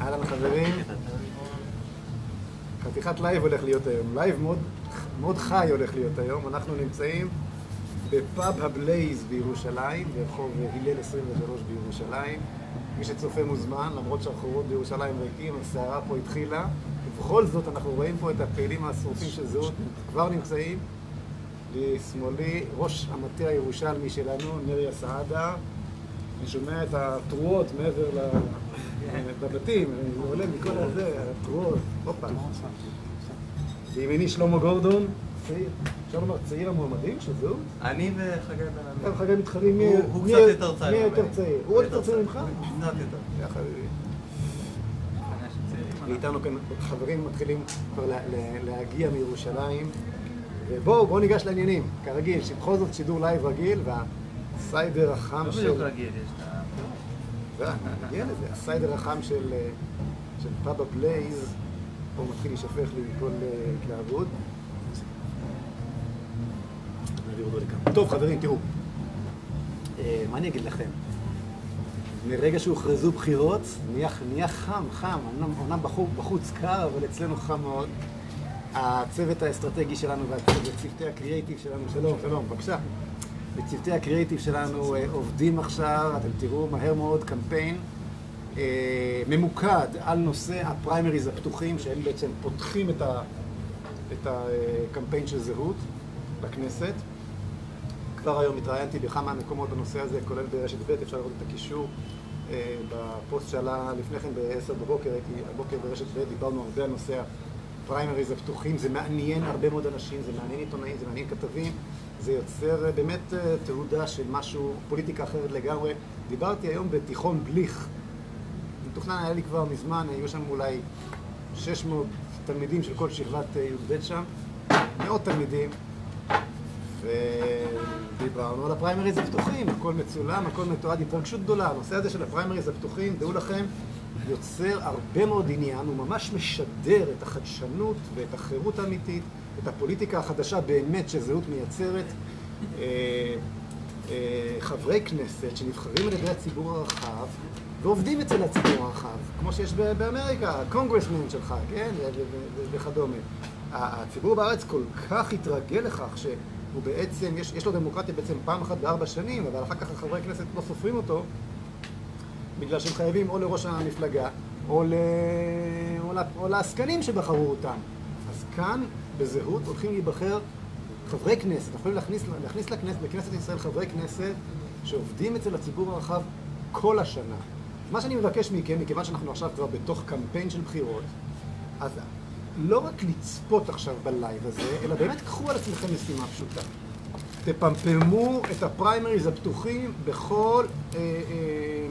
אהלן חברים. חתיכת לייב הולך להיות היום. לייב מאוד, מאוד חי הולך להיות היום. אנחנו נמצאים בפאב ה Blaze בירושלים, ברחוב הלל 23 בירושלים. מי שצופה מוזמן, למרות שהרחובות בירושלים ריקים, הסערה פה התחילה. ובכל זאת אנחנו רואים פה את הפעילים השרופים של זהות כבר נמצאים. לשמאלי, ראש המטה הירושלמי שלנו, נריה סעדה. אני שומע את התרועות מעבר ל... בבתים, זה עולה מכל הזה, התרועות, הופה. בימיני שלמה גורדון, צעיר, אפשר לומר צעיר המועמדים של זהות? אני וחגי בן עמי. וחגי מתחרים מי הוא- הוא קצת יותר צעיר מי יותר. צעיר? הוא עוד יותר צעיר ממך? קצת יותר. חביבי. ואיתנו כאן חברים מתחילים כבר לה- לה- להגיע מירושלים. ובואו, בואו ניגש לעניינים, כרגיל, שבכל זאת שידור לייב רגיל, והסיידר החם לא של... בדיוק רגיל, יש את ה... זה, נגיע לזה. הסיידר החם של, אה, של פאב ה Blaze, פה מתחיל להישפך לי מכל אה, התלהבות. טוב, חברים, תראו. אה, מה אני אגיד לכם? מרגע שהוכרזו בחירות, נהיה, נהיה חם, חם. אמנם, אמנם בחוץ, קר, אבל אצלנו חם מאוד. הצוות האסטרטגי שלנו והצוות- וצוותי הקריאייטיב שלנו, שלום, שלום, בבקשה. וצוותי הקריאייטיב שלנו אה, עובדים עכשיו, אתם תראו מהר מאוד קמפיין אה, ממוקד על נושא הפריימריז הפתוחים, שהם בעצם פותחים את, ה, את הקמפיין של זהות בכנסת. כבר היום התראיינתי בכמה מקומות בנושא הזה, כולל ברשת ב', אפשר לראות את הקישור אה, בפוסט שעלה לפני כן ב-10 בבוקר, הייתי הבוקר ברשת ב', דיברנו הרבה על נושא הפריימריז הפתוחים, זה מעניין הרבה מאוד אנשים, זה מעניין עיתונאים, זה מעניין כתבים, זה יוצר אה, באמת אה, תעודה של משהו, פוליטיקה אחרת לגמרי. דיברתי היום בתיכון בליך, מתוכנן היה לי כבר מזמן, היו שם אולי 600 תלמידים של כל שכבת אה, י"ב שם, מאות תלמידים, ודיברנו על הפריימריז הפתוחים, הכל מצולם, הכל מתועד, התרגשות גדולה. הנושא הזה של הפריימריז הפתוחים, דעו לכם, יוצר הרבה מאוד עניין, הוא ממש משדר את החדשנות ואת החירות האמיתית, את הפוליטיקה החדשה באמת שזהות מייצרת. אה, אה, חברי כנסת שנבחרים על ידי הציבור הרחב ועובדים אצל הציבור הרחב, כמו שיש באמריקה, הקונגרסמן שלך, כן, וכדומה. הציבור בארץ כל כך התרגל לכך שהוא בעצם, יש, יש לו דמוקרטיה בעצם פעם אחת בארבע שנים, אבל אחר כך החברי כנסת לא סופרים אותו, בגלל שהם חייבים או לראש המפלגה, או, ל... או, ל... או לעסקנים שבחרו אותם. אז כאן, בזהות, הולכים להיבחר חברי כנסת, יכולים להכניס, להכניס לכנסת, לכנסת ישראל חברי כנסת שעובדים אצל הציבור הרחב כל השנה. מה שאני מבקש מכם, מכיוון שאנחנו עכשיו כבר בתוך קמפיין של בחירות, אז לא רק לצפות עכשיו בלייב הזה, אלא באמת קחו על עצמכם משימה פשוטה. תפמפמו את הפריימריז הפתוחים בכל אה, אה,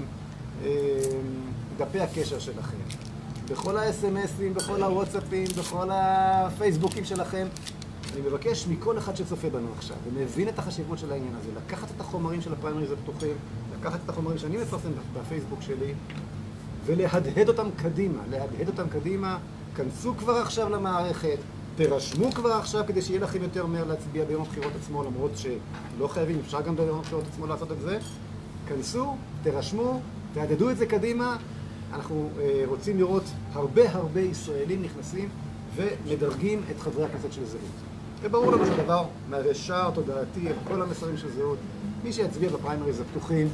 דפי הקשר שלכם. בכל האס.אם.אסים, בכל הוואטסאפים, בכל הפייסבוקים שלכם. אני מבקש מכל אחד שצופה בנו עכשיו ומבין את החשיבות של העניין הזה, לקחת את החומרים של הפריימריז הפתוחים, לקחת את החומרים שאני מפרסם בפייסבוק שלי ולהדהד אותם קדימה, להדהד אותם קדימה, כנסו כבר עכשיו למערכת, תירשמו כבר עכשיו כדי שיהיה לכם יותר מהר להצביע ביום הבחירות עצמו, למרות שלא חייבים, אפשר גם ביום הבחירות עצמו לעשות את זה. כנסו, תירשמו, תהדהדו את זה קדימה. אנחנו אה, רוצים לראות הרבה הרבה ישראלים נכנסים ומדרגים את חברי הכנסת של זהות. וברור לנו שהדבר מהווה שער תודעתי על כל המסרים של זהות. מי שיצביע בפריימריז הפתוחים,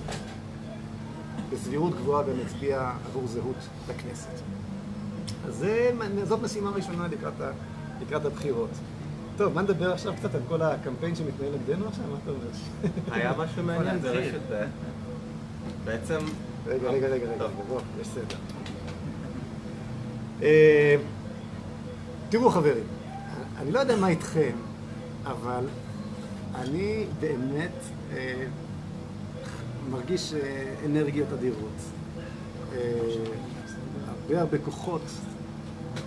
בסבירות גבוהה גם יצביע עבור זהות לכנסת. אז זה, זאת משימה ראשונה לקראת, ה, לקראת הבחירות. טוב, מה נדבר עכשיו קצת על כל הקמפיין שמתנהל נגדנו עכשיו? מה אתה אומר? היה משהו מעניין ברשת ב'. בעצם... רגע, רגע, רגע, רגע. בוא, יש סדר. אה, תראו חברים, אני לא יודע מה איתכם, אבל אני באמת אה, מרגיש אה, אנרגיות אדירות. אה, הרבה הרבה כוחות.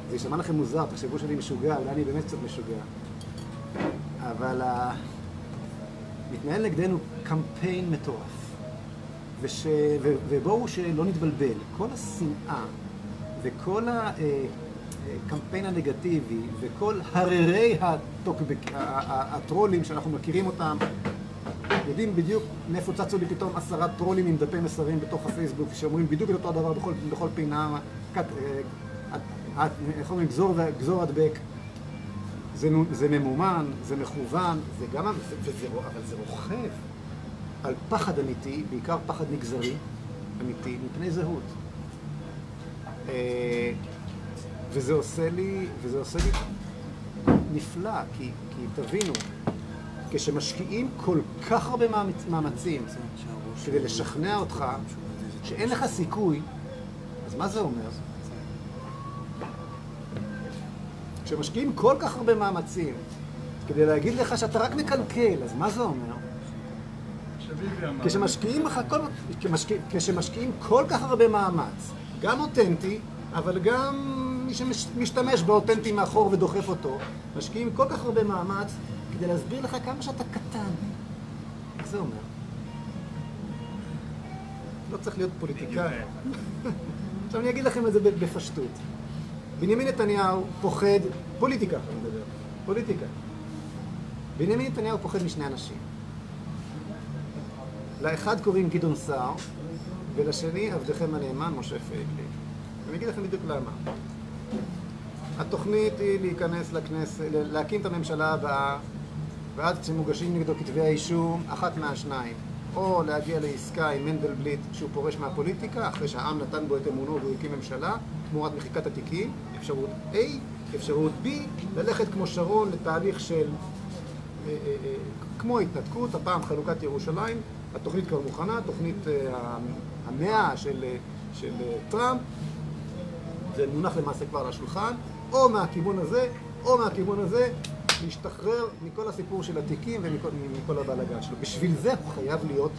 זה יישמע לכם מוזר, תחשבו שאני משוגע, אולי אני באמת קצת משוגע. אבל. מתנהל נגדנו קמפיין מטורף. וש... ו... ובואו שלא נתבלבל, כל השנאה וכל הקמפיין הנגטיבי וכל הררי הטוקבק... הטרולים שאנחנו מכירים אותם יודעים בדיוק מאיפה צצו לי פתאום עשרה טרולים עם דפי מסרים בתוך הפייסבוק, שאומרים בדיוק את אותו הדבר בכל, בכל פינה, אה, אה, איך אומרים, גזור, גזור הדבק. זה, זה ממומן, זה מכוון, זה גם, וזה, אבל זה רוכב על פחד אמיתי, בעיקר פחד מגזרי אמיתי, מפני זהות. אה, וזה עושה לי, וזה עושה לי נפלא, כי, כי תבינו, כשמשקיעים כל כך הרבה מאמצים כדי לשכנע אותך שאין לך סיכוי, אז מה זה אומר? כשמשקיעים כל כך הרבה מאמצים כדי להגיד לך שאתה רק מקלקל, אז מה זה אומר? כשמשקיעים, כל, כשמשקיעים כל כך הרבה מאמץ, גם אותנטי, אבל גם מי שמשתמש באותנטי מאחור ודוחף אותו, משקיעים כל כך הרבה מאמץ כדי להסביר לך כמה שאתה קטן. מה זה אומר? לא צריך להיות פוליטיקאי. עכשיו אני אגיד לכם את זה בפשטות. בנימין נתניהו פוחד, פוליטיקה אני מדבר, פוליטיקה. בנימין נתניהו פוחד משני אנשים. לאחד קוראים גדעון סער, ולשני עבדכם הנאמן, משה פייגלין. אני אגיד לכם בדיוק למה. התוכנית היא להיכנס לכנסת, להקים את הממשלה הבאה, ואז כשמוגשים נגדו כתבי האישום, אחת מהשניים. או להגיע לעסקה עם מנדלבליט שהוא פורש מהפוליטיקה, אחרי שהעם נתן בו את אמונו והוא הקים ממשלה, תמורת מחיקת התיקים, אפשרות A, אפשרות B, ללכת כמו שרון לתהליך של, אה, אה, אה, כמו התנתקות, הפעם חלוקת ירושלים, התוכנית כבר מוכנה, תוכנית המאה של, של טראמפ, זה מונח למעשה כבר על השולחן, או מהכיוון הזה, או מהכיוון הזה, להשתחרר מכל הסיפור של התיקים ומכל הבלאגן שלו. בשביל זה הוא חייב להיות,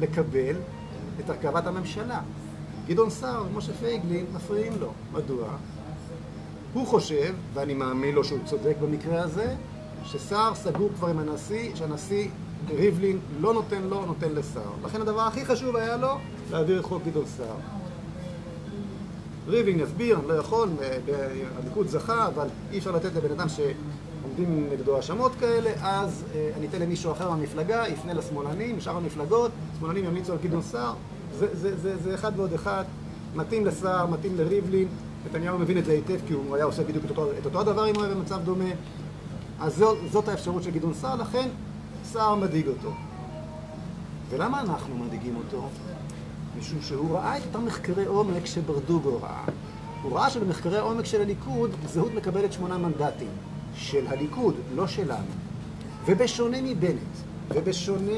לקבל את הרכבת הממשלה. גדעון סער ומשה פייגלין מפריעים לו. מדוע? הוא חושב, ואני מאמין לו שהוא צודק במקרה הזה, שסער סגור כבר עם הנשיא, שהנשיא ריבלין לא נותן לו, נותן לסער. לכן הדבר הכי חשוב היה לו להעביר את חוק גדעון סער. ריבלין יסביר, לא יכול, הליכוד זכה, אבל אי אפשר לתת לבן אדם שעומדים נגדו האשמות כאלה, אז אה, אני אתן למישהו אחר מהמפלגה, יפנה לשמאלנים, שאר המפלגות, שמאלנים ימליצו על גדעון סער, זה, זה, זה, זה אחד ועוד אחד, מתאים לסער, מתאים לריבלין, נתניהו מבין את זה היטב כי הוא היה עושה בדיוק את אותו, את אותו הדבר אם הוא היה במצב דומה, אז זאת האפשרות של גדעון סער, לכן סער מדאיג אותו. ולמה אנחנו מדאיגים אותו? משום שהוא ראה את אותם מחקרי עומק שברדוגו ראה. הוא ראה שבמחקרי עומק של הליכוד, זהות מקבלת שמונה מנדטים. של הליכוד, לא שלנו. ובשונה מבנט, ובשונה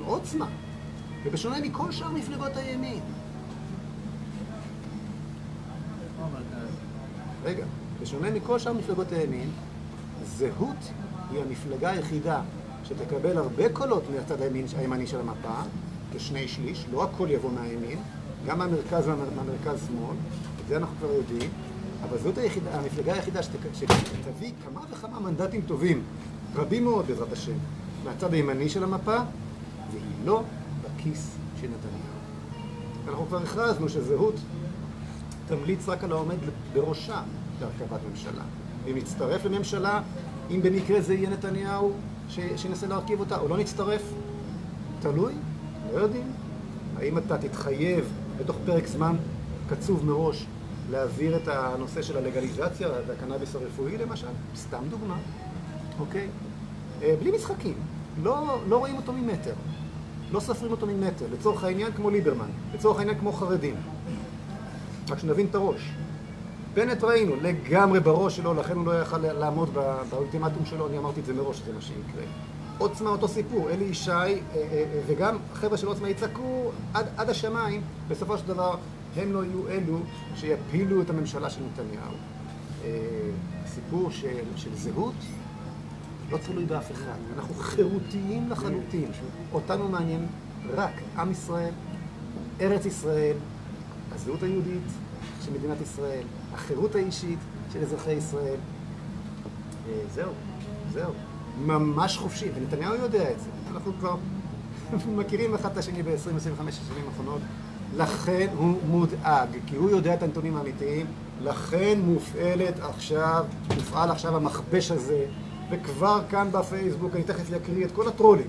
מעוצמה, ובשונה מכל שאר מפלגות הימין. רגע, בשונה מכל שאר מפלגות הימין, זהות היא המפלגה היחידה שתקבל הרבה קולות מהצד הימין, הימני של המפה, כשני שליש, לא הכל יבוא מהימין, גם מהמרכז ומהמרכז-שמאל, את זה אנחנו כבר יודעים, אבל זאת היחידה, המפלגה היחידה שתביא כמה וכמה מנדטים טובים, רבים מאוד בעזרת השם, מהצד הימני של המפה, והיא לא בכיס של נתניהו. אנחנו כבר הכרזנו שזהות תמליץ רק על העומד בראשה להרכבת ממשלה. אם נצטרף לממשלה, אם במקרה זה יהיה נתניהו שינסה להרכיב אותה, או לא נצטרף, תלוי, לא יודעים. האם אתה תתחייב בתוך פרק זמן קצוב מראש להעביר את הנושא של הלגליזציה והקנאביס הרפואי למשל? סתם דוגמה, אוקיי? אה, בלי משחקים. לא, לא רואים אותו ממטר. לא סופרים אותו ממטר. לצורך העניין כמו ליברמן. לצורך העניין כמו חרדים. רק שנבין את הראש. בנט ראינו, לגמרי בראש שלו, לכן הוא לא יכל לעמוד באולטימטום שלו, אני אמרתי את זה מראש, זה מה שיקרה. עוצמה אותו סיפור, אלי ישי אה, אה, וגם החבר'ה של עוצמה יצעקו עד, עד השמיים, בסופו של דבר הם לא יהיו אלו שיפילו את הממשלה של נתניהו. אה, הסיפור של, של זהות לא תלוי באף אחד, אנחנו חירותיים לחלוטין. אותנו מעניין רק עם ישראל, ארץ ישראל, הזהות היהודית של מדינת ישראל, החירות האישית של אזרחי ישראל. זהו, זהו. ממש חופשי, ונתניהו יודע את זה. אנחנו כבר מכירים אחד את השני ב-20-25 השנים האחרונות. לכן הוא מודאג, כי הוא יודע את הנתונים האמיתיים, לכן מופעלת עכשיו, מופעל עכשיו המכבש הזה וכבר כאן בפייסבוק אני תכף אקריא את כל הטרולים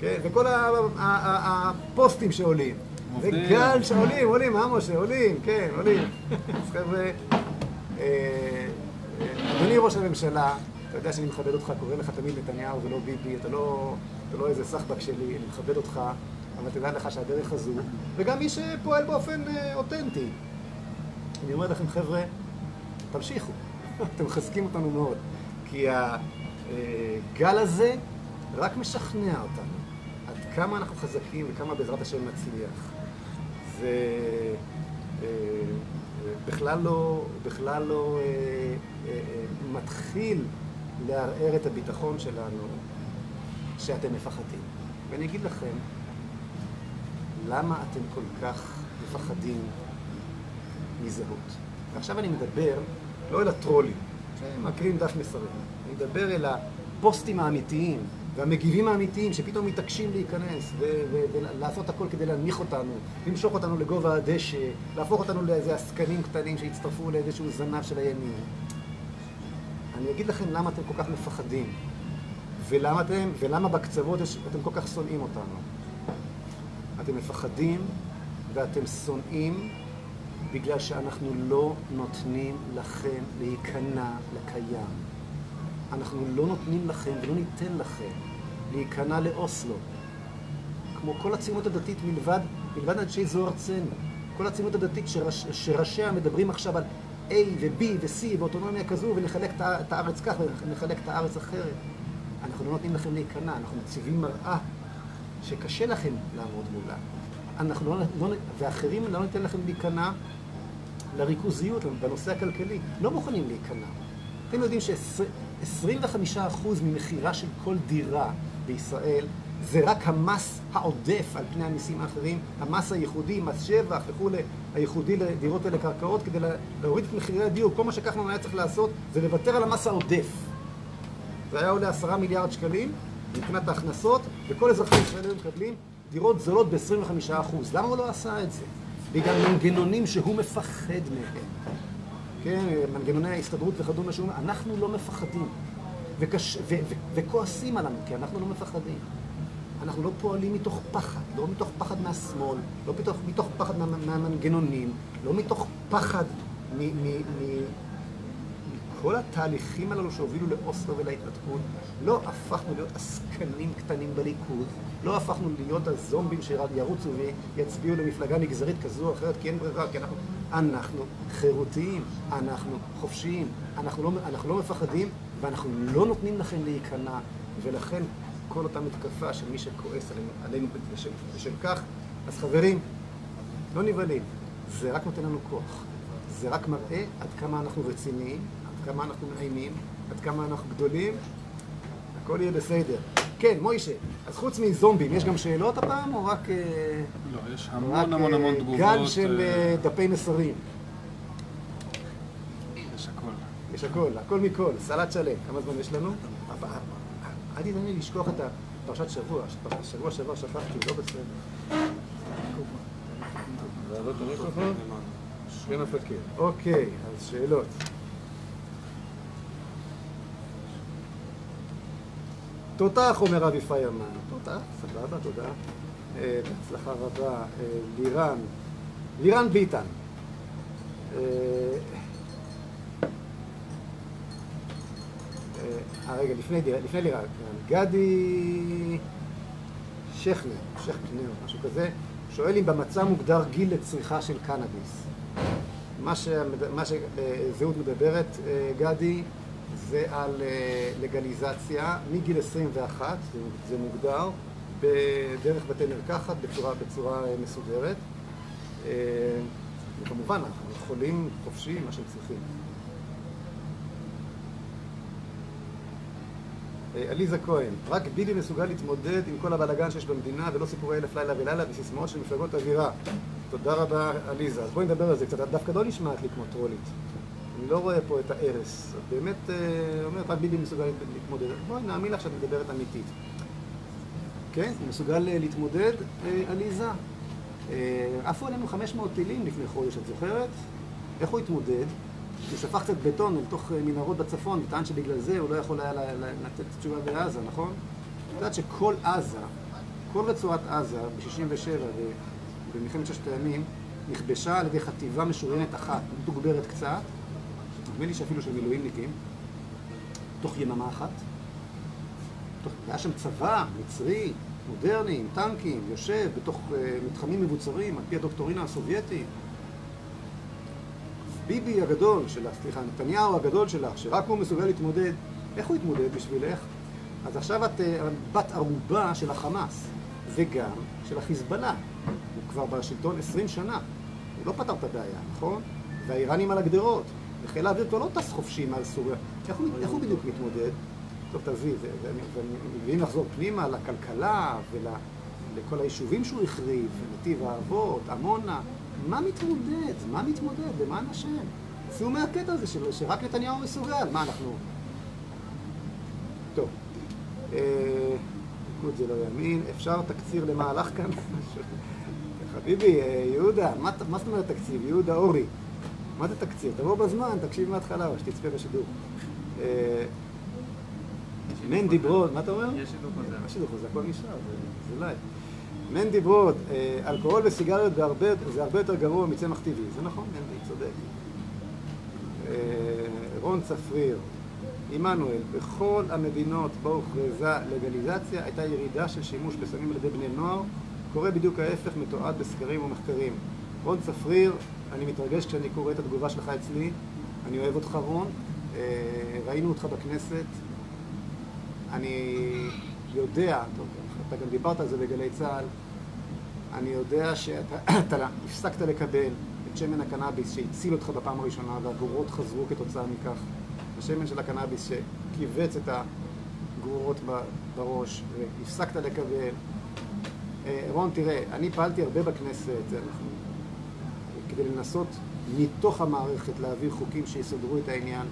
כן? וכל הפוסטים שעולים. עובדים. וגל שעולים, עולים, מה משה? עולים, כן, עולים. אז חבר'ה, אה, אה, אדוני ראש הממשלה, אתה יודע שאני מכבד אותך, קורא לך תמיד נתניהו ולא ביבי, אתה לא, אתה לא איזה סחבק שלי, אני מכבד אותך, אבל תדע לך שהדרך הזו, וגם מי שפועל באופן אה, אותנטי. אני אומר לכם, חבר'ה, תמשיכו, אתם מחזקים אותנו מאוד, כי הגל הזה רק משכנע אותנו עד כמה אנחנו חזקים וכמה בעזרת השם נצליח. זה אה, אה, לא, בכלל לא אה, מתחיל לערער את הביטחון שלנו שאתם מפחדים. ואני אגיד לכם, למה אתם כל כך מפחדים מזהות? ועכשיו אני מדבר לא אל הטרולים, שמקריאים דף מסרים, אני מדבר אל הפוסטים האמיתיים והמגיבים האמיתיים שפתאום מתעקשים להיכנס ולעשות הכל כדי להנמיך אותנו, למשוך אותנו לגובה הדשא, להפוך אותנו לאיזה עסקנים קטנים שיצטרפו לאיזשהו זנב של הימין. אני אגיד לכם למה אתם כל כך מפחדים, ולמה, אתם, ולמה בקצוות אתם כל כך שונאים אותנו. אתם מפחדים ואתם שונאים בגלל שאנחנו לא נותנים לכם להיכנע לקיים. אנחנו לא נותנים לכם ולא ניתן לכם להיכנע לאוסלו. כמו כל הציונות הדתית מלבד, מלבד אנשי זו ארצנו. כל הציונות הדתית שראש, שראשיה מדברים עכשיו על A ו-B ו-C ואוטונומיה כזו ונחלק את הארץ כך ונחלק את הארץ אחרת. אנחנו לא נותנים לכם להיכנע, אנחנו מציבים מראה שקשה לכם לעמוד מולה. אנחנו לא, לא, ואחרים לא ניתן לכם להיכנע לריכוזיות בנושא הכלכלי. לא מוכנים להיכנע. אתם יודעים ש-25% ממכירה של כל דירה בישראל זה רק המס העודף על פני המיסים האחרים, המס הייחודי, מס שבח וכולי, הייחודי לדירות ולקרקעות, כדי לה- להוריד את מחירי הדיור. כל מה שכחלון היה צריך לעשות זה לוותר על המס העודף. זה היה עולה עשרה מיליארד שקלים מבחינת ההכנסות, וכל אזרחי ישראל היו מקבלים דירות זולות ב-25%. למה הוא לא עשה את זה? בגלל מנגנונים שהוא מפחד מהם. כן, מנגנוני ההסתדרות וכדומה, אומר, אנחנו לא מפחדים. וקש... ו... ו... וכועסים עלינו, כי אנחנו לא מפחדים. אנחנו לא פועלים מתוך פחד, לא מתוך פחד מהשמאל, לא מתוך, מתוך פחד מה... מהמנגנונים, לא מתוך פחד מ... מ... מ... מכל התהליכים הללו שהובילו לאוסלו ולהתנתקות, לא הפכנו להיות עסקנים קטנים בליכוד, לא הפכנו להיות הזומבים שירוצו ויצביעו למפלגה מגזרית כזו או אחרת, כי אין ברירה, כי אנחנו, אנחנו חירותיים, אנחנו חופשיים, אנחנו לא, אנחנו לא מפחדים ואנחנו לא נותנים לכם להיכנע, ולכן כל אותה מתקפה של מי שכועס עלינו, עלינו בשל, בשל כך, אז חברים, לא נבהלים, זה רק נותן לנו כוח. זה רק מראה עד כמה אנחנו רציניים, עד כמה אנחנו מאיימים, עד כמה אנחנו גדולים, הכל יהיה בסדר. כן, מוישה, אז חוץ מזומבים, יש גם שאלות הפעם, או רק, אה, לא, יש רק המון המון המון אה, תגובות. גל של אה, דפי מסרים? יש הכל. יש הכל, הכל מכל, סלט שלם. כמה זמן יש לנו? אבל, אל תיתן לי לשכוח את הפרשת שבוע, שבוע שעבר שכחתי, לא בסדר. כן. אוקיי, אז שאלות. תותח, אומר אבי פיירמן. תותח, סבבה, תודה. אה, בהצלחה רבה. אה, לירן, לירן ביטן. אה, אה, רגע, לפני, לפני לירן, גדי שכנר, שכנר, משהו כזה, שואל אם במצע מוגדר גיל לצריכה של קנאביס. מה, שזהות מדברת, גדי, זה על אה, לגליזציה מגיל 21, זה, מוגדר, בדרך בתי מרקחת בצורה, בצורה אה, מסודרת. אה, וכמובן, אנחנו יכולים חופשי מה שהם צריכים. עליזה כהן, רק ביבי מסוגל להתמודד עם כל הבלאגן שיש במדינה ולא סיפורי אלף לילה ולילה וסיסמאות של מפלגות אווירה. תודה רבה, עליזה. אז בואי נדבר על זה קצת. את דווקא לא נשמעת לי כמו טרולית. אני לא רואה פה את ההרס. את באמת אה, אומרת, רק ביבי מסוגל להתמודד. בואי נאמין לך שאת מדברת אמיתית. כן, מסוגל אה, להתמודד, אה, עליזה. עפו עלינו 500 טילים לפני חודש, את זוכרת? איך הוא התמודד? הוא שפך קצת בטון אל תוך מנהרות בצפון, וטען שבגלל זה הוא לא יכול היה לתת תשובה בעזה, נכון? את יודעת שכל עזה, כל רצועת עזה ב-67' ובמלחמת ששת הימים, נכבשה על ידי חטיבה משוריינת אחת, מתוגברת קצת, נדמה לי שאפילו של מילואימניקים, תוך יממה אחת. היה שם צבא מצרי, מודרני, עם טנקים, יושב בתוך uh, מתחמים מבוצרים, על פי הדוקטורינה הסובייטית. ביבי הגדול שלך, סליחה, נתניהו הגדול שלך, שרק הוא מסוגל להתמודד, איך הוא יתמודד בשבילך? אז עכשיו את uh, בת ערובה של החמאס, וגם של החיזבאללה. הוא כבר בשלטון 20 שנה. הוא לא פתר את הבעיה, נכון? והאיראנים על הגדרות. וחיל האוויר כבר לא טס חופשי מעל סוריה. איך הוא, בדיוק מתמודד? טוב, תעזבי, ואם נחזור פנימה לכלכלה ולכל היישובים שהוא החריב, נתיב האבות, עמונה, מה מתמודד? מה מתמודד? למען השם? צאו מהקטע הזה שרק נתניהו מסוגל. מה אנחנו... טוב. אה, ליכוד זה לא ימין. אפשר תקציר למהלך כאן? חביבי, אה, יהודה, מה זאת אומרת תקציב? יהודה אורי. מה זה תקציר? תבוא בזמן, תקשיב מההתחלה, או שתצפה בשידור. אה, מנדי ברוד, מה אתה אומר? יש שידור חוזר. מה שידור חוזר? הכל נשאר, זה לייב. מנדי ברוד, אה, אלכוהול וסיגריות זה הרבה יותר גרוע מצמח טבעי. זה נכון, מנדי, צודק. אה, רון צפריר, עמנואל, בכל המדינות בו הוכרזה לגליזציה הייתה ירידה של שימוש בסמים על ידי בני נוער. קורה בדיוק ההפך מתועד בסקרים ומחקרים. רון צפריר, אני מתרגש כשאני קורא את התגובה שלך אצלי. אני אוהב אותך, רון. ראינו אותך בכנסת, אני יודע, טוב, אתה גם דיברת על זה בגלי צה"ל, אני יודע שאתה הפסקת לקבל את שמן הקנאביס שהציל אותך בפעם הראשונה והגרורות חזרו כתוצאה מכך. השמן של הקנאביס שכיווץ את הגרורות בראש והפסקת לקבל. אה, רון, תראה, אני פעלתי הרבה בכנסת אנחנו, כדי לנסות מתוך המערכת להעביר חוקים שיסדרו את העניין.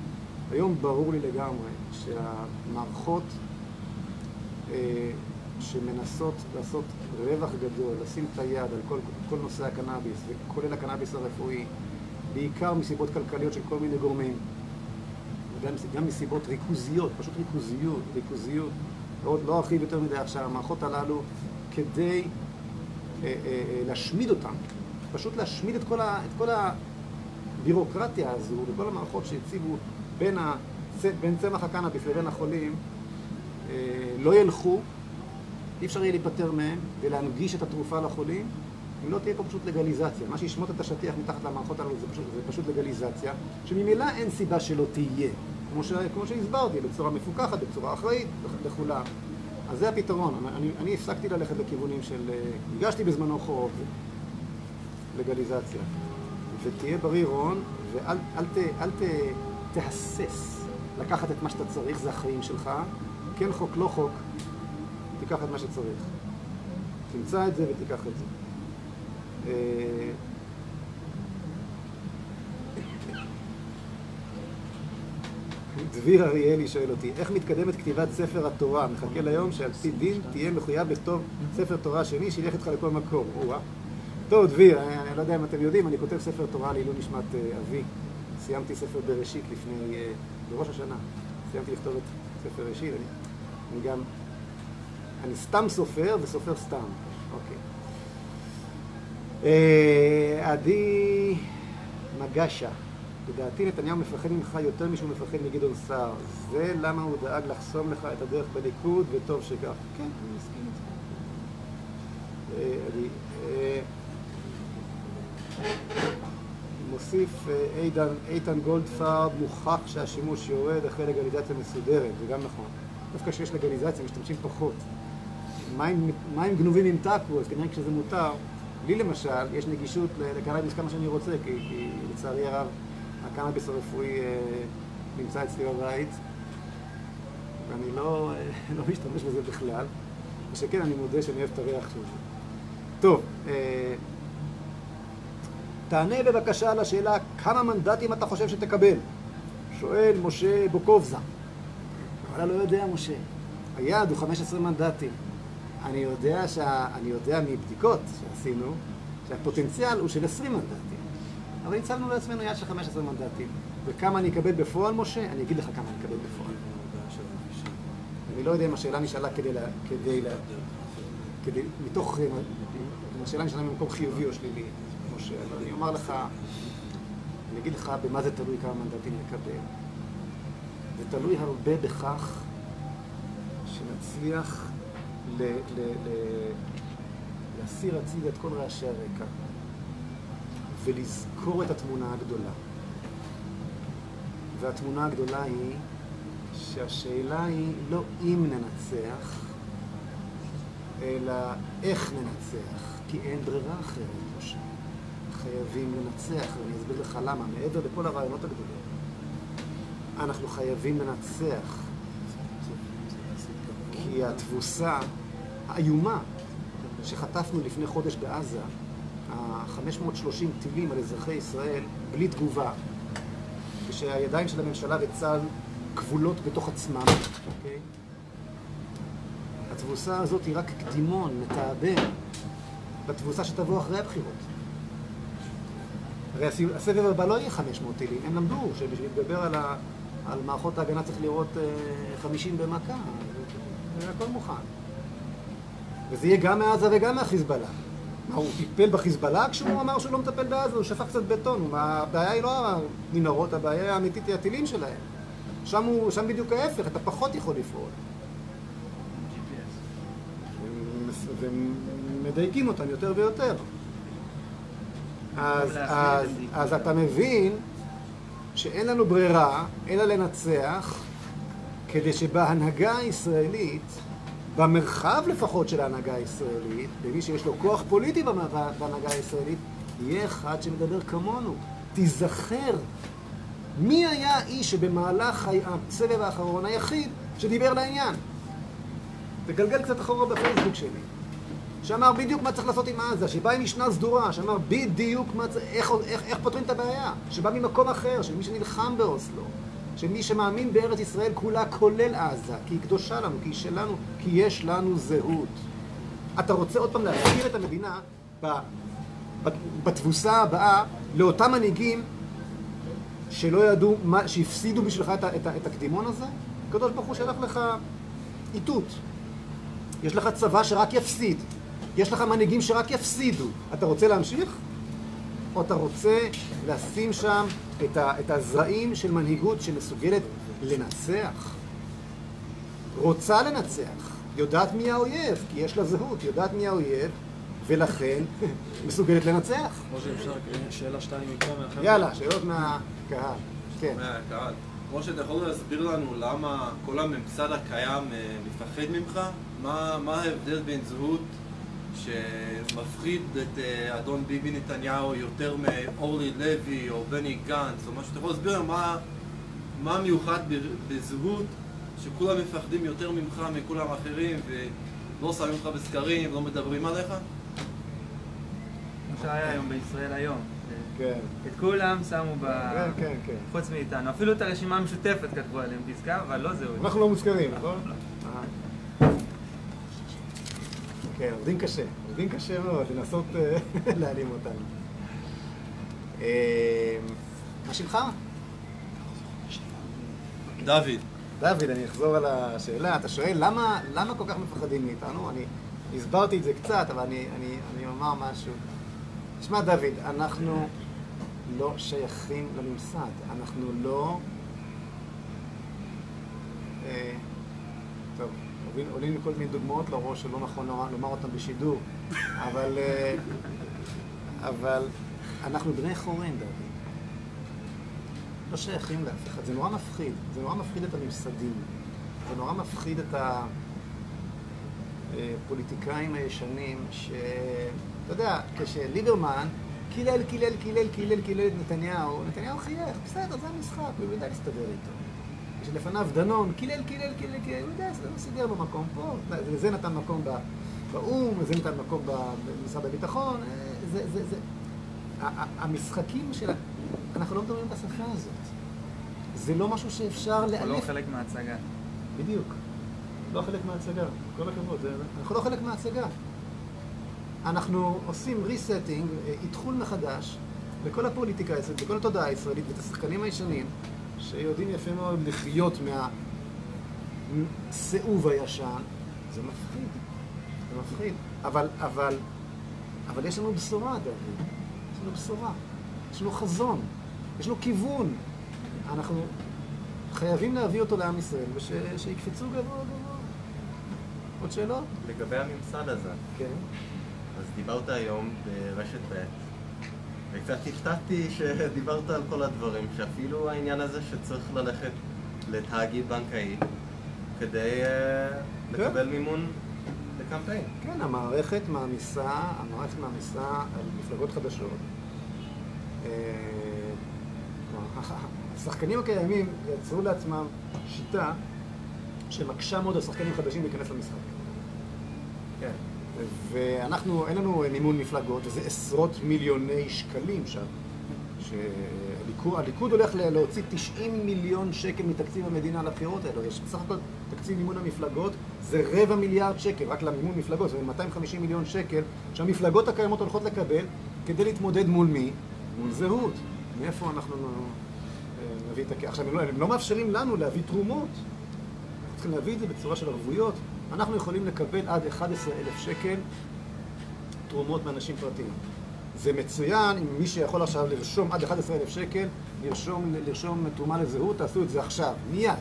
היום ברור לי לגמרי שהמערכות אה, שמנסות לעשות רווח גדול, לשים את היד על כל, כל נושא הקנאביס, וכולל הקנאביס הרפואי, בעיקר מסיבות כלכליות של כל מיני גורמים, וגם גם מסיבות ריכוזיות, פשוט ריכוזיות, ריכוזיות, לא, לא ארחיב יותר מדי עכשיו, המערכות הללו, כדי אה, אה, אה, להשמיד אותן, פשוט להשמיד את כל, ה, את כל הבירוקרטיה הזו וכל המערכות שהציבו בין, ה, בין צמח הקנאביס לבין החולים, אה, לא ילכו, אי אפשר יהיה להיפטר מהם ולהנגיש את התרופה לחולים אם לא תהיה פה פשוט לגליזציה. מה שישמוט את השטיח מתחת למערכות הללו זה פשוט, זה פשוט לגליזציה, שממילא אין סיבה שלא תהיה, כמו, ש, כמו שהסברתי, בצורה מפוקחת, בצורה אחראית לכולם. אז זה הפתרון. אני, אני הפסקתי ללכת לכיוונים של... אה, הגשתי בזמנו חוק לגליזציה. ותהיה בריא רון, ואל אל ת, אל ת, תהסס לקחת את מה שאתה צריך, זה החיים שלך. כן חוק, לא חוק, תיקח את מה שצריך. תמצא את זה ותיקח את זה. אה, דביר אריאלי שואל אותי, איך מתקדמת כתיבת ספר התורה? מחכה ליום שעל פי דין תהיה מחויב לכתוב ספר תורה שני שילך איתך לכל מקום. טוב, דביר, אני לא יודע אם אתם יודעים, אני כותב ספר תורה לעילוי נשמת אה, אבי. סיימתי ספר בראשית לפני, אה, בראש השנה. סיימתי לכתוב את ספר ראשית. אני אני גם, אני סתם סופר וסופר סתם. אוקיי. אה, עדי מגשה, לדעתי נתניהו מפחד ממך יותר משהוא מפחד מגדעון סער. זה למה הוא דאג לחסום לך את הדרך בליכוד, וטוב שכך. כן, אני מסכים. אה, אה, מוסיף איתן, איתן גולדפרד, מוכח שהשימוש יורד אחרי לגליזציה מסודרת, זה גם נכון. דווקא כשיש לגליזציה משתמשים פחות. מים, מים גנובים ימתקו, אז כנראה כשזה מותר. לי למשל, יש נגישות לקנאביס כמה שאני רוצה, כי, כי לצערי הרב הקנאביס הרפואי אה, נמצא אצלי בבית, ואני לא, אה, לא משתמש בזה בכלל. ושכן, אני מודה שאני אוהב את הריח של זה. טוב, אה, תענה בבקשה על השאלה כמה מנדטים אתה חושב שתקבל? שואל משה בוקובזה. אתה לא יודע, משה. היעד הוא 15 מנדטים. אני יודע, שה... אני יודע מבדיקות שעשינו שהפוטנציאל הוא של 20 מנדטים. אבל הצבנו לעצמנו יעד של 15 מנדטים. וכמה אני אקבל בפועל, משה? אני אגיד לך כמה אני אקבל בפועל. אני לא יודע אם השאלה נשאלה כדי, לה, כדי, לה, כדי מתוך, אם השאלה נשאלה ממקום חיובי או שלילי, אבל אני אומר לך, אני אגיד לך במה זה תלוי כמה מנדטים נקבל. זה תלוי הרבה בכך שנצליח ל, ל, ל, להסיר הצידה את כל רעשי הרקע ולזכור את התמונה הגדולה. והתמונה הגדולה היא שהשאלה היא לא אם ננצח, אלא איך ננצח, כי אין ברירה אחרת, משה. חייבים לנצח, ואני אסביר לך למה, מעבר לכל הרעיונות הגדולים. אנחנו חייבים לנצח, כי התבוסה האיומה שחטפנו לפני חודש בעזה, ה-530 טילים על אזרחי ישראל, בלי תגובה, ושהידיים של הממשלה וצה"ל כבולות בתוך עצמם, אוקיי? התבוסה הזאת היא רק קדימון, מתאבן, לתבוסה שתבוא אחרי הבחירות. הרי הסבב הבא לא יהיה 500 טילים, הם למדו שבשביל לדבר על, ה, על מערכות ההגנה צריך לראות 50 אה, במכה, זה הכל מוכן. וזה יהיה גם מעזה וגם מהחיזבאללה. מה, הוא טיפל בחיזבאללה כשהוא אמר שהוא לא מטפל בעזה, הוא שפך קצת בטון. הבעיה היא לא המנהרות, הבעיה האמיתית היא הטילים שלהם. שם, הוא, שם בדיוק ההפך, אתה פחות יכול לפעול. ומדייקים אותם יותר ויותר. אז, אז, אז אתה מבין שאין לנו ברירה אלא לנצח כדי שבהנהגה הישראלית במרחב לפחות של ההנהגה הישראלית, במי שיש לו כוח פוליטי בהנהגה הישראלית, יהיה אחד שמדבר כמונו. תיזכר מי היה האיש שבמהלך הסבב האחרון היחיד שדיבר לעניין. תגלגל קצת אחורה בפייסבוק שלי. שאמר בדיוק מה צריך לעשות עם עזה, שבא עם משנה סדורה, שאמר בדיוק מה, איך, איך, איך פותרים את הבעיה, שבא ממקום אחר, של מי שנלחם באוסלו. שמי שמאמין בארץ ישראל כולה כולל עזה, כי היא קדושה לנו, כי היא שלנו, כי יש לנו זהות. אתה רוצה עוד פעם להזכיר את המדינה בתבוסה הבאה לאותם מנהיגים שלא ידעו, מה, שהפסידו בשבילך את, את, את הקדימון הזה? הקדוש ברוך הוא שלח לך איתות. יש לך צבא שרק יפסיד. יש לך מנהיגים שרק יפסידו. אתה רוצה להמשיך? או אתה רוצה לשים שם את, ה, את הזרעים של מנהיגות שמסוגלת לנצח? רוצה לנצח, יודעת מי האויב, כי יש לה זהות, יודעת מי האויב, ולכן מסוגלת לנצח. משה, אפשר שאלה שתיים מפה מהחבר'ה? יאללה, שאלות מהקהל. כן. מהקהל. משה, אתה יכול להסביר לנו למה כל הממסד הקיים אה, מפחד ממך? מה, מה ההבדל בין זהות שמפחיד את אה, אדון ביבי נתניהו יותר מאורלי לוי או בני גנץ או משהו, אתה יכול להסביר מה, מה מיוחד בזהות שכולם מפחדים יותר ממך מכולם אחרים ולא שמים אותך בסקרים, לא מדברים עליך? מה שהיה היום בישראל היום. כן. את כולם שמו ב... כן, כן, כן. חוץ מאיתנו. אפילו את הרשימה המשותפת כתבו עליהם פסקה, אבל לא זהות. אנחנו לא מוזכרים, נכון? כן, עובדים קשה. עובדים קשה מאוד לנסות אה, להעלים אותנו. אה, מה שמך? דוד. דוד, אני אחזור על השאלה. אתה שואל למה, למה כל כך מפחדים מאיתנו? אני הסברתי את זה קצת, אבל אני, אני, אני אומר משהו. תשמע, דוד, אנחנו לא שייכים לממסד. אנחנו לא... אה. עולים לי כל מיני דוגמאות לראש שלא נכון לומר אותן בשידור, אבל, אה, אבל אנחנו בני חורין, דוד. לא שייכים לאף אחד. זה נורא מפחיד. זה נורא מפחיד את הממסדים. זה נורא מפחיד את הפוליטיקאים הישנים, שאתה יודע, כשליברמן קילל, קילל, קילל, קילל, קילל את נתניהו, נתניהו חייך, בסדר, זה המשחק, הוא יודע להסתדר איתו. שלפניו דנון, קילל, קילל, קילל, קילל, הוא יודע, זה לא סידר לו מקום פה, לזה נתן מקום באו"ם, לזה נתן מקום במשרד הביטחון, אה, זה, זה, זה. המשחקים של... אנחנו לא מדברים בשפה הזאת. זה לא משהו שאפשר לאלף. אנחנו לא חלק מההצגה. בדיוק. לא חלק מההצגה, כל הכבוד. אנחנו לא חלק מההצגה. אנחנו עושים ריסטינג, איתחול מחדש, לכל הפוליטיקה הישראלית, לכל התודעה הישראלית, ואת השחקנים הישנים, שיודעים יפה מאוד לחיות מהסיאוב הישן, זה מפחיד. זה מפחיד. אבל, אבל, אבל יש לנו בשורה, דוד. יש לנו בשורה. יש לנו חזון. יש לנו כיוון. אנחנו חייבים להביא אותו לעם ישראל, ושיקפצו גבוה גבוה. עוד שאלות? לגבי הממסד הזה, כן. אז דיברת היום ברשת ב' וקצת הפתעתי שדיברת על כל הדברים, שאפילו העניין הזה שצריך ללכת לתאגיד בנקאי כדי אה, כן. לקבל מימון לקמפיין. כן, המערכת מעמיסה, המערכת מעמיסה על מפלגות חדשות. אה, השחקנים הקיימים יצרו לעצמם שיטה שמקשה מאוד על שחקנים חדשים להיכנס למשחק. כן. ואנחנו, אין לנו מימון מפלגות, וזה עשרות מיליוני שקלים שם. שהליכוד הליכוד הולך להוציא 90 מיליון שקל מתקציב המדינה לבחירות האלו. יש בסך הכל תקציב מימון המפלגות זה רבע מיליארד שקל, רק למימון מפלגות, זה 250 מיליון שקל שהמפלגות הקיימות הולכות לקבל כדי להתמודד מול מי? מול זהות. מאיפה אנחנו אה, נביא את הכסף? עכשיו, הם לא, הם לא מאפשרים לנו להביא תרומות. אנחנו צריכים להביא את זה בצורה של ערבויות. אנחנו יכולים לקבל עד 11,000 שקל תרומות מאנשים פרטיים. זה מצוין אם מי שיכול עכשיו לרשום עד 11,000 שקל, לרשום, לרשום תרומה לזהות, תעשו את זה עכשיו, מיד. אה,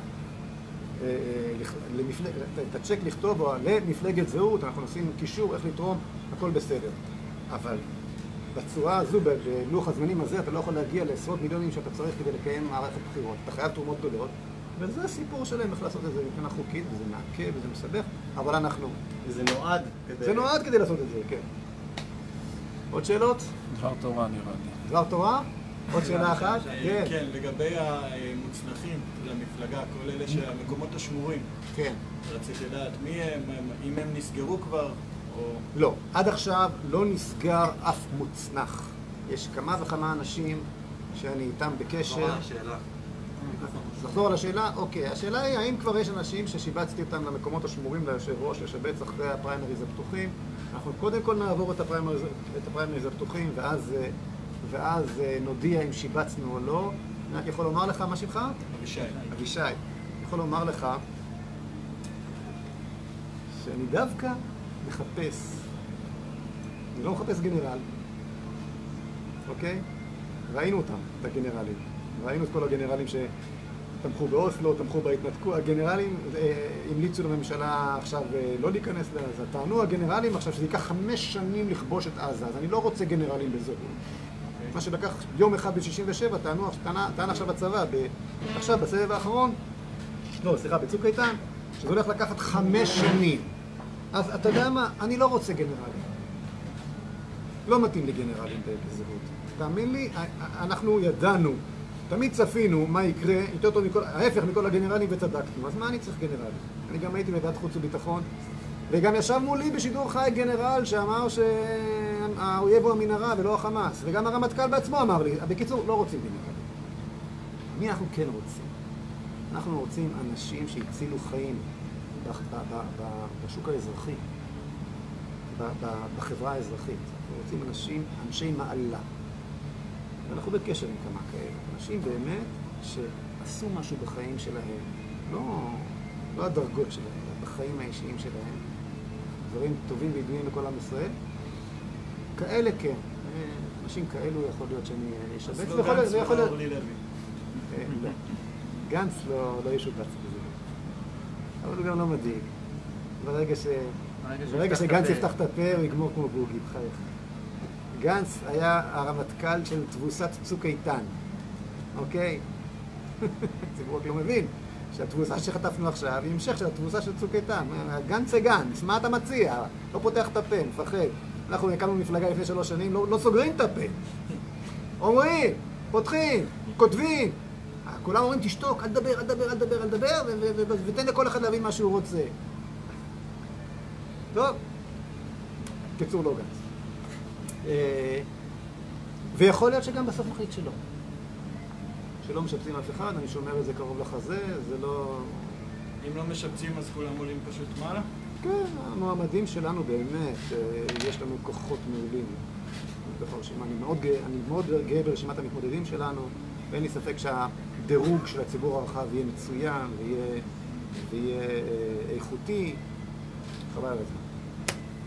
אה, את הצ'ק לכתוב או למפלגת זהות, אנחנו נשים קישור, איך לתרום, הכל בסדר. אבל בצורה הזו, בלוח הזמנים הזה, אתה לא יכול להגיע לעשרות מיליונים שאתה צריך כדי לקיים מערכת בחירות. אתה חייב תרומות גדולות, וזה הסיפור שלהם, איך לעשות את זה מבחינה חוקית, וזה מעכב וזה מסבך, אבל אנחנו. וזה נועד כדי... זה נועד כדי לעשות את זה, כן. עוד שאלות? דבר תורה נראה לי. דבר תורה? עוד שאלה אחת? כן. כן, לגבי המוצנחים למפלגה, כל אלה שהמקומות השמורים, כן. רציתי לדעת מי הם, אם הם נסגרו כבר, או... לא, עד עכשיו לא נסגר אף מוצנח. יש כמה וכמה אנשים שאני איתם בקשר. שאלה. לחזור על השאלה? אוקיי. השאלה היא, האם כבר יש אנשים ששיבצתי אותם למקומות השמורים ליושב ראש, לשבץ אחרי הפריימריז הפתוחים? אנחנו קודם כל נעבור את הפריימריז, את הפריימריז הפתוחים, ואז, ואז אה, נודיע אם שיבצנו או לא. אני רק יכול לומר לך, מה שמך? אבישי. אבישי, אני יכול לומר לך שאני דווקא מחפש, אני לא מחפש גנרל, אוקיי? ראינו אותם, את הגנרלים. ראינו את כל הגנרלים שתמכו באוסלו, תמכו בהתנתקות. הגנרלים אה, המליצו לממשלה עכשיו אה, לא להיכנס לעזה. טענו הגנרלים עכשיו שזה ייקח חמש שנים לכבוש את עזה, אז אני לא רוצה גנרלים בזהות. מה שלקח יום אחד ב-67, טענו, טענה, טען עכשיו הצבא, עכשיו בסבב האחרון, לא, סליחה, בצוק איתן, שזה הולך לקחת חמש שנים. אז אתה יודע מה? אני לא רוצה גנרלים. לא מתאים לי גנרלים בזהות. תאמין לי, אנחנו ידענו, תמיד צפינו מה יקרה, יותר טוב מכל, ההפך מכל הגנרלים וצדקנו. אז מה אני צריך גנרלים? אני גם הייתי בוועדת חוץ וביטחון, וגם ישב מולי בשידור חי גנרל שאמר שהאויב הוא המנהרה ולא החמאס, וגם הרמטכ"ל בעצמו אמר לי, בקיצור, לא רוצים גנרלים. מי אנחנו כן רוצים? אנחנו רוצים אנשים שהצילו חיים בשוק האזרחי, בחברה האזרחית. אנחנו רוצים אנשים, אנשי מעלה. ואנחנו בקשר עם כמה כאלה. אנשים באמת שעשו משהו בחיים שלהם, לא, לא הדרגות שלהם, אלא בחיים האישיים שלהם. דברים טובים וידועים לכל עם ישראל. כאלה כן. אה, אנשים כאלו יכול להיות שאני אשבץ. אז לא גנץ ולא אורלי לוי. אה, לא. גנץ לא, לא ישובץ בזה. אבל הוא גם לא מדאיג. ברגע, שגנץ. יפתח את הפה, הוא יגמור כמו בוגי, בחייך. גנץ היה הרמטכ"ל של תבוסת צוק איתן, אוקיי? הציבור רק לא מבין שהתבוסה שחטפנו עכשיו היא המשך של התבוסה של צוק איתן. גנץ זה גנץ, מה אתה מציע? לא פותח את הפה, מפחד. אנחנו הקמנו מפלגה לפני שלוש שנים, לא, לא סוגרים את הפה. אומרים, פותחים, כותבים. כולם אומרים, תשתוק, אל תדבר, אל תדבר, אל תדבר, אל תדבר, ותן לכל אחד להבין מה שהוא רוצה. טוב, קיצור לא גנץ. אה, ויכול להיות שגם בסוף נחליט שלא. שלא משבצים אף אחד, אני שומר את זה קרוב לחזה, זה לא... אם לא משבצים אז כולם עולים פשוט מעלה? כן, המועמדים שלנו באמת, אה, יש לנו כוחות מעולים. בתוך הרשימה. אני מאוד גאה, אני מאוד גאה ברשימת המתמודדים שלנו, ואין לי ספק שהדירוג של הציבור הרחב יהיה מצוין ויהיה, ויהיה אה, איכותי. חבל על הזמן.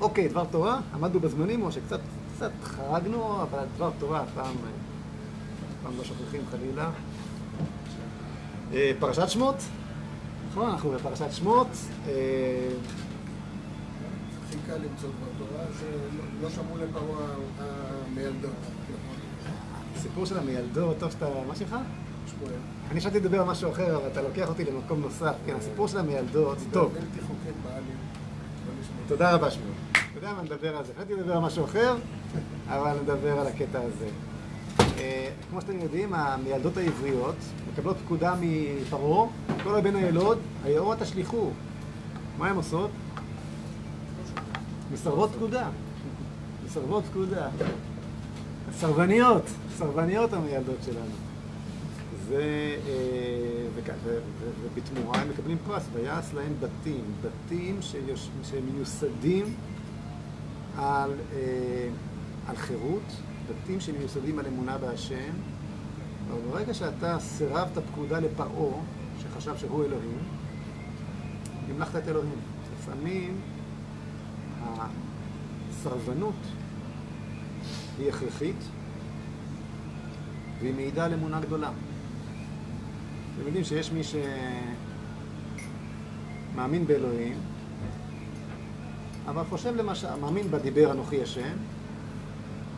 אוקיי, דבר תורה, עמדנו בזמנים, או שקצת קצת חרגנו, אבל דבר תורה אף פעם, אף פעם לא שוכחים חלילה. אה, פרשת שמות, נכון, אנחנו בפרשת שמות. אה, הכי קל למצוא דבר תורה, שלא שמעו לפרעה המיילדות. הסיפור של המיילדות, טוב שאתה... מה שלך? שמואל. אני חשבתי לדבר על משהו אחר, אבל אתה לוקח אותי למקום נוסף. כן, הסיפור של המיילדות, טוב. לא. תודה רבה, שמואל. יודע מה, נדבר על זה. חשבתי לדבר על משהו אחר, אבל נדבר על הקטע הזה. אה, כמו שאתם יודעים, המיילדות העבריות מקבלות פקודה מפרעה, כל הבן הילוד, היאורה תשליכו. מה הן עושות? מסרבות פקודה. מסרבות פקודה. סרבניות, סרבניות המיילדות שלנו. זה, אה, ובתמורה הם מקבלים פרס, ויעש להם בתים, בתים שמיוסדים על, אה, על חירות, בתים שמיוסדים על אמונה בהשם, אבל ברגע שאתה סירבת פקודה לפרעה, שחשב שהוא אלוהים, המלכת את אלוהים. לפעמים הסרבנות היא הכרחית, והיא מעידה על אמונה גדולה. אתם יודעים שיש מי שמאמין באלוהים, אבל חושב למשל, מאמין בדיבר אנוכי השם,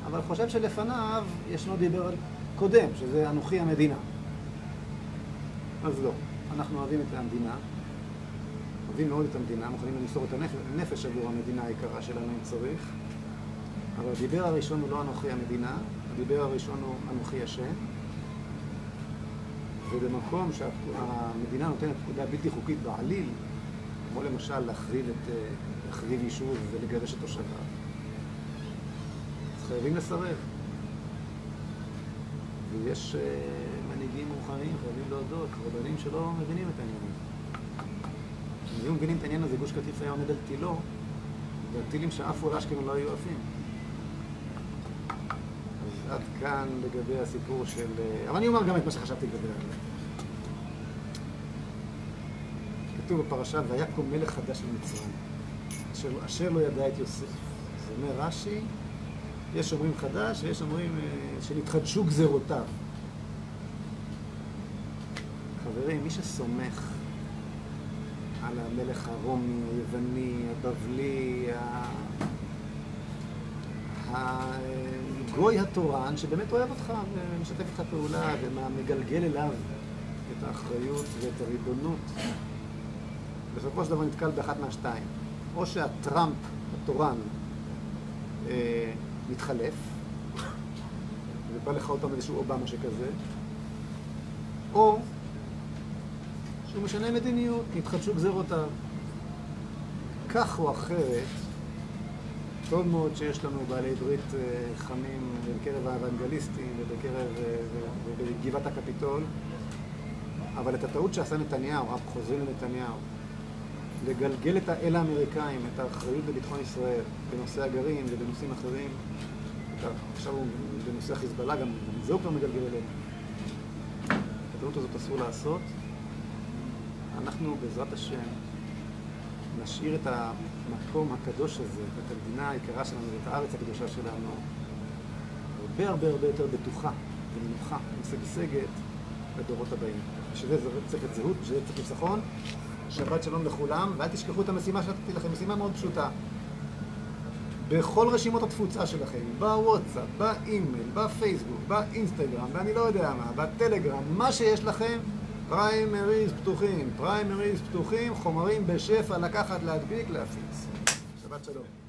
אבל חושב שלפניו ישנו דיבר קודם, שזה אנוכי המדינה. אז לא. אנחנו אוהבים את המדינה, אוהבים מאוד את המדינה, מוכנים למסור את הנפש, עבור המדינה היקרה שלנו אם צריך, אבל הדיבר הראשון הוא לא אנוכי המדינה, הדיבר הראשון הוא אנוכי השם, ובמקום שהמדינה נותנת פקודה בלתי חוקית בעליל, כמו למשל להחריב, את, אה, להחריב יישוב ולגרש את תושביו, אז חייבים לסרב. ויש אה, מנהיגים מאוחרים, חייבים להודות, רבנים שלא מבינים את העניין הזה. אם היו מבינים את העניין הזה, גוש קטיף היה עומד על תילו, והטילים שעפו על אשקלון לא היו עפים. אז עד כאן לגבי הסיפור של... אה, אבל אני אומר גם את מה שחשבתי לגבי זה. כתוב בפרשה, ויקום מלך חדש במצרים, אשר, אשר לא ידע את יוסף. זה אומר רש"י, יש אומרים חדש ויש אומרים אה, שנתחדשו גזרותיו. חברים, מי שסומך על המלך הרומי, היווני, הבבלי, הגוי התורן, שבאמת אוהב אותך ומשתף איתך פעולה ומגלגל אליו את האחריות ואת הריבונות, בסופו של דבר נתקל באחת מהשתיים. או שהטראמפ התורן אה, מתחלף, ובא לך עוד פעם איזשהו אובמה שכזה, או שהוא משנה מדיניות, נתחדשו גזרותיו. כך או אחרת, טוב מאוד שיש לנו בעלי ברית אה, חמים בקרב האוונגליסטים ובקרב, אה, ו- ובגבעת הקפיטול, אבל את הטעות שעשה נתניהו, רק חוזרים לנתניהו, לגלגל את האל האמריקאים, את האחריות לביטחון ישראל בנושא הגרעין ובנושאים אחרים, את עכשיו הוא בנושא החיזבאללה, גם את זה הוא כבר מגלגל אלינו. את הטעות הזאת אסור לעשות. אנחנו בעזרת השם נשאיר את המקום הקדוש הזה, את המדינה היקרה שלנו, ואת הארץ הקדושה שלנו, הרבה הרבה הרבה יותר בטוחה ונינוחה ומשגשגת לדורות הבאים. בשביל זה צריך את זהות, בשביל זה צריך ניצחון. שבת שלום לכולם, ואל תשכחו את המשימה שנתתי לכם, משימה מאוד פשוטה. בכל רשימות התפוצה שלכם, בוואטסאפ, באימייל, בפייסבוק, באינסטגרם, ואני לא יודע מה, בטלגרם, מה שיש לכם, פריימריז פתוחים, פריימריז פתוחים, חומרים בשפע לקחת, להדביק, להפיץ. שבת שלום.